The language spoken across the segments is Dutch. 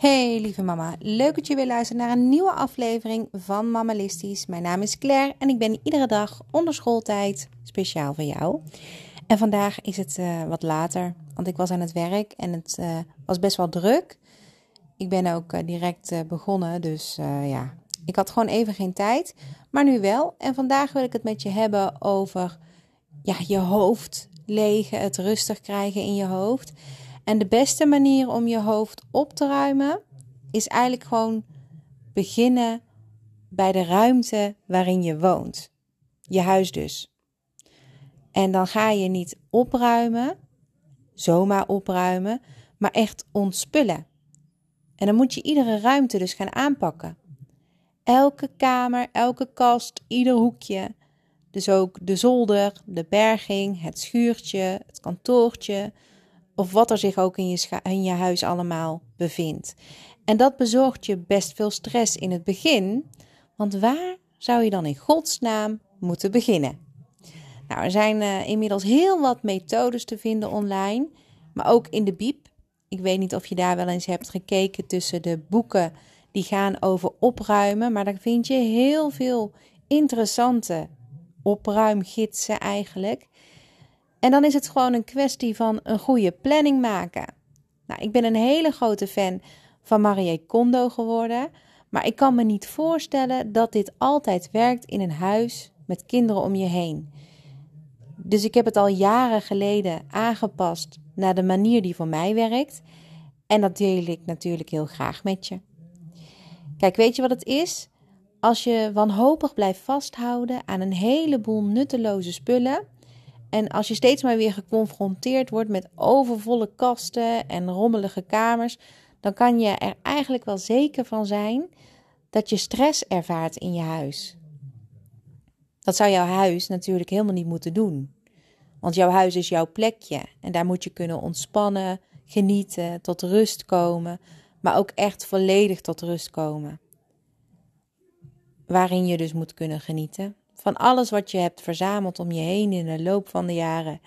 Hey lieve mama, leuk dat je weer luistert naar een nieuwe aflevering van Mammalistisch. Mijn naam is Claire en ik ben iedere dag onder schooltijd speciaal voor jou. En vandaag is het uh, wat later, want ik was aan het werk en het uh, was best wel druk. Ik ben ook uh, direct begonnen, dus ja, ik had gewoon even geen tijd. Maar nu wel. En vandaag wil ik het met je hebben over ja, je hoofd legen, het rustig krijgen in je hoofd. En de beste manier om je hoofd op te ruimen is eigenlijk gewoon beginnen bij de ruimte waarin je woont. Je huis dus. En dan ga je niet opruimen, zomaar opruimen, maar echt ontspullen. En dan moet je iedere ruimte dus gaan aanpakken. Elke kamer, elke kast, ieder hoekje. Dus ook de zolder, de berging, het schuurtje, het kantoortje, of wat er zich ook in je, je huis allemaal bevindt. En dat bezorgt je best veel stress in het begin, want waar zou je dan in godsnaam moeten beginnen? Nou, er zijn uh, inmiddels heel wat methodes te vinden online, maar ook in de Biep. Ik weet niet of je daar wel eens hebt gekeken tussen de boeken die gaan over opruimen, maar daar vind je heel veel interessante opruimgidsen eigenlijk. En dan is het gewoon een kwestie van een goede planning maken. Nou, ik ben een hele grote fan van Marie Kondo geworden. Maar ik kan me niet voorstellen dat dit altijd werkt in een huis met kinderen om je heen. Dus ik heb het al jaren geleden aangepast naar de manier die voor mij werkt. En dat deel ik natuurlijk heel graag met je. Kijk, weet je wat het is? Als je wanhopig blijft vasthouden aan een heleboel nutteloze spullen en als je steeds maar weer geconfronteerd wordt met overvolle kasten en rommelige kamers, dan kan je er eigenlijk wel zeker van zijn dat je stress ervaart in je huis. Dat zou jouw huis natuurlijk helemaal niet moeten doen. Want jouw huis is jouw plekje en daar moet je kunnen ontspannen, genieten, tot rust komen, maar ook echt volledig tot rust komen. Waarin je dus moet kunnen genieten van alles wat je hebt verzameld om je heen in de loop van de jaren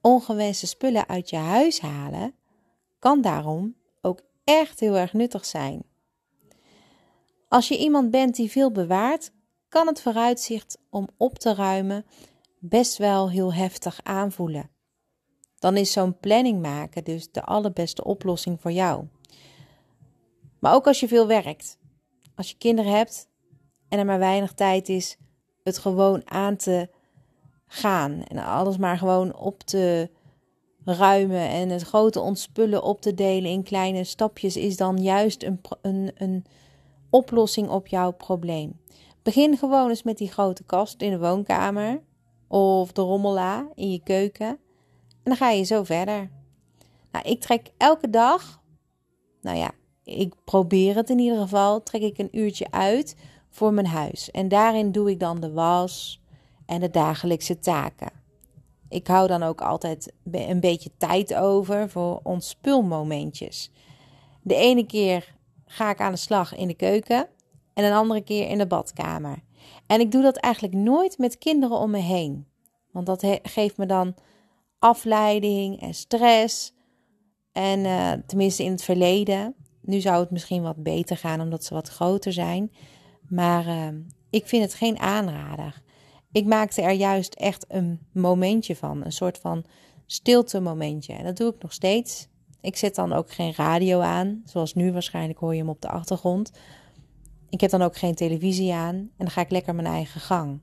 ongewenste spullen uit je huis halen, kan daarom ook echt heel erg nuttig zijn. Als je iemand bent die veel bewaart, kan het vooruitzicht om op te ruimen best wel heel heftig aanvoelen. Dan is zo'n planning maken dus de allerbeste oplossing voor jou. Maar ook als je veel werkt, als je kinderen hebt en er maar weinig tijd is het gewoon aan te gaan. En alles maar gewoon op te ruimen en het grote ontspullen op te delen in kleine stapjes is dan juist een, een, een oplossing op jouw probleem. Begin gewoon eens met die grote kast in de woonkamer of de rommela in je keuken. En dan ga je zo verder. Nou, ik trek elke dag, nou ja, ik probeer het in ieder geval, trek ik een uurtje uit voor mijn huis. En daarin doe ik dan de was en de dagelijkse taken. Ik hou dan ook altijd een beetje tijd over voor ontspulmomentjes. De ene keer ga ik aan de slag in de keuken en een andere keer in de badkamer. En ik doe dat eigenlijk nooit met kinderen om me heen. Want dat geeft me dan afleiding en stress. En uh, tenminste in het verleden. Nu zou het misschien wat beter gaan omdat ze wat groter zijn. Maar uh, ik vind het geen aanrader. Ik maakte er juist echt een momentje van. Een soort van stilte momentje. En dat doe ik nog steeds. Ik zet dan ook geen radio aan. Zoals nu waarschijnlijk hoor je hem op de achtergrond. Ik heb dan ook geen televisie aan. En dan ga ik lekker mijn eigen gang.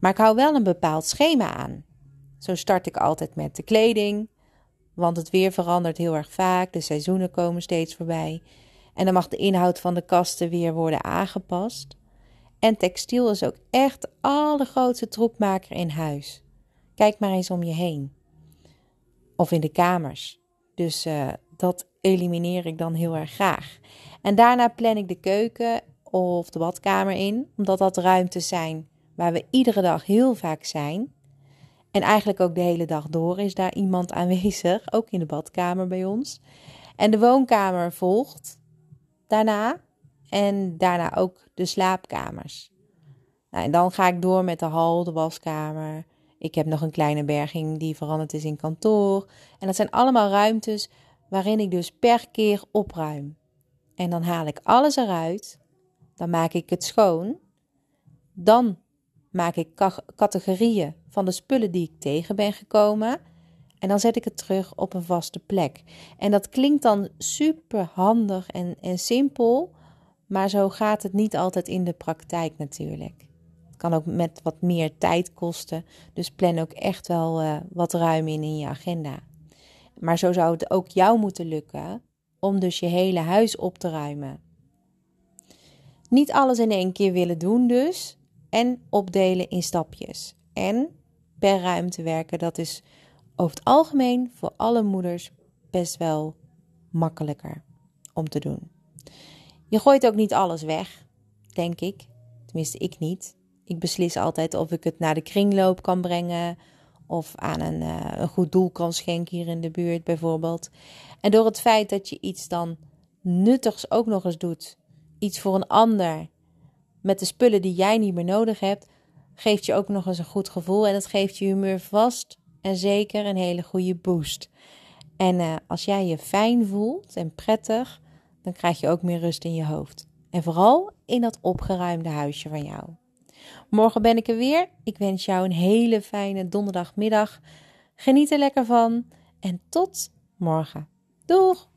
Maar ik hou wel een bepaald schema aan. Zo start ik altijd met de kleding. Want het weer verandert heel erg vaak. De seizoenen komen steeds voorbij. En dan mag de inhoud van de kasten weer worden aangepast. En textiel is ook echt de allergrootste troepmaker in huis. Kijk maar eens om je heen. Of in de kamers. Dus uh, dat elimineer ik dan heel erg graag. En daarna plan ik de keuken of de badkamer in, omdat dat ruimtes zijn waar we iedere dag heel vaak zijn. En eigenlijk ook de hele dag door is daar iemand aanwezig, ook in de badkamer bij ons. En de woonkamer volgt daarna. En daarna ook de slaapkamers. Nou, en dan ga ik door met de hal, de waskamer. Ik heb nog een kleine berging die veranderd is in kantoor. En dat zijn allemaal ruimtes waarin ik dus per keer opruim. En dan haal ik alles eruit. Dan maak ik het schoon. Dan maak ik categorieën van de spullen die ik tegen ben gekomen. En dan zet ik het terug op een vaste plek. En dat klinkt dan super handig en, en simpel. Maar zo gaat het niet altijd in de praktijk natuurlijk. Het kan ook met wat meer tijd kosten. Dus plan ook echt wel uh, wat ruim in in je agenda. Maar zo zou het ook jou moeten lukken om dus je hele huis op te ruimen. Niet alles in één keer willen doen dus. En opdelen in stapjes. En per ruimte werken, dat is over het algemeen voor alle moeders best wel makkelijker om te doen. Je gooit ook niet alles weg, denk ik. Tenminste, ik niet. Ik beslis altijd of ik het naar de kringloop kan brengen of aan een, uh, een goed doel kan schenken hier in de buurt bijvoorbeeld. En door het feit dat je iets dan nuttigs ook nog eens doet, iets voor een ander, met de spullen die jij niet meer nodig hebt, geeft je ook nog eens een goed gevoel en dat geeft je humeur vast en zeker een hele goede boost. En uh, als jij je fijn voelt en prettig, dan krijg je ook meer rust in je hoofd. En vooral in dat opgeruimde huisje van jou. Morgen ben ik er weer. Ik wens jou een hele fijne donderdagmiddag. Geniet er lekker van en tot morgen. Doeg!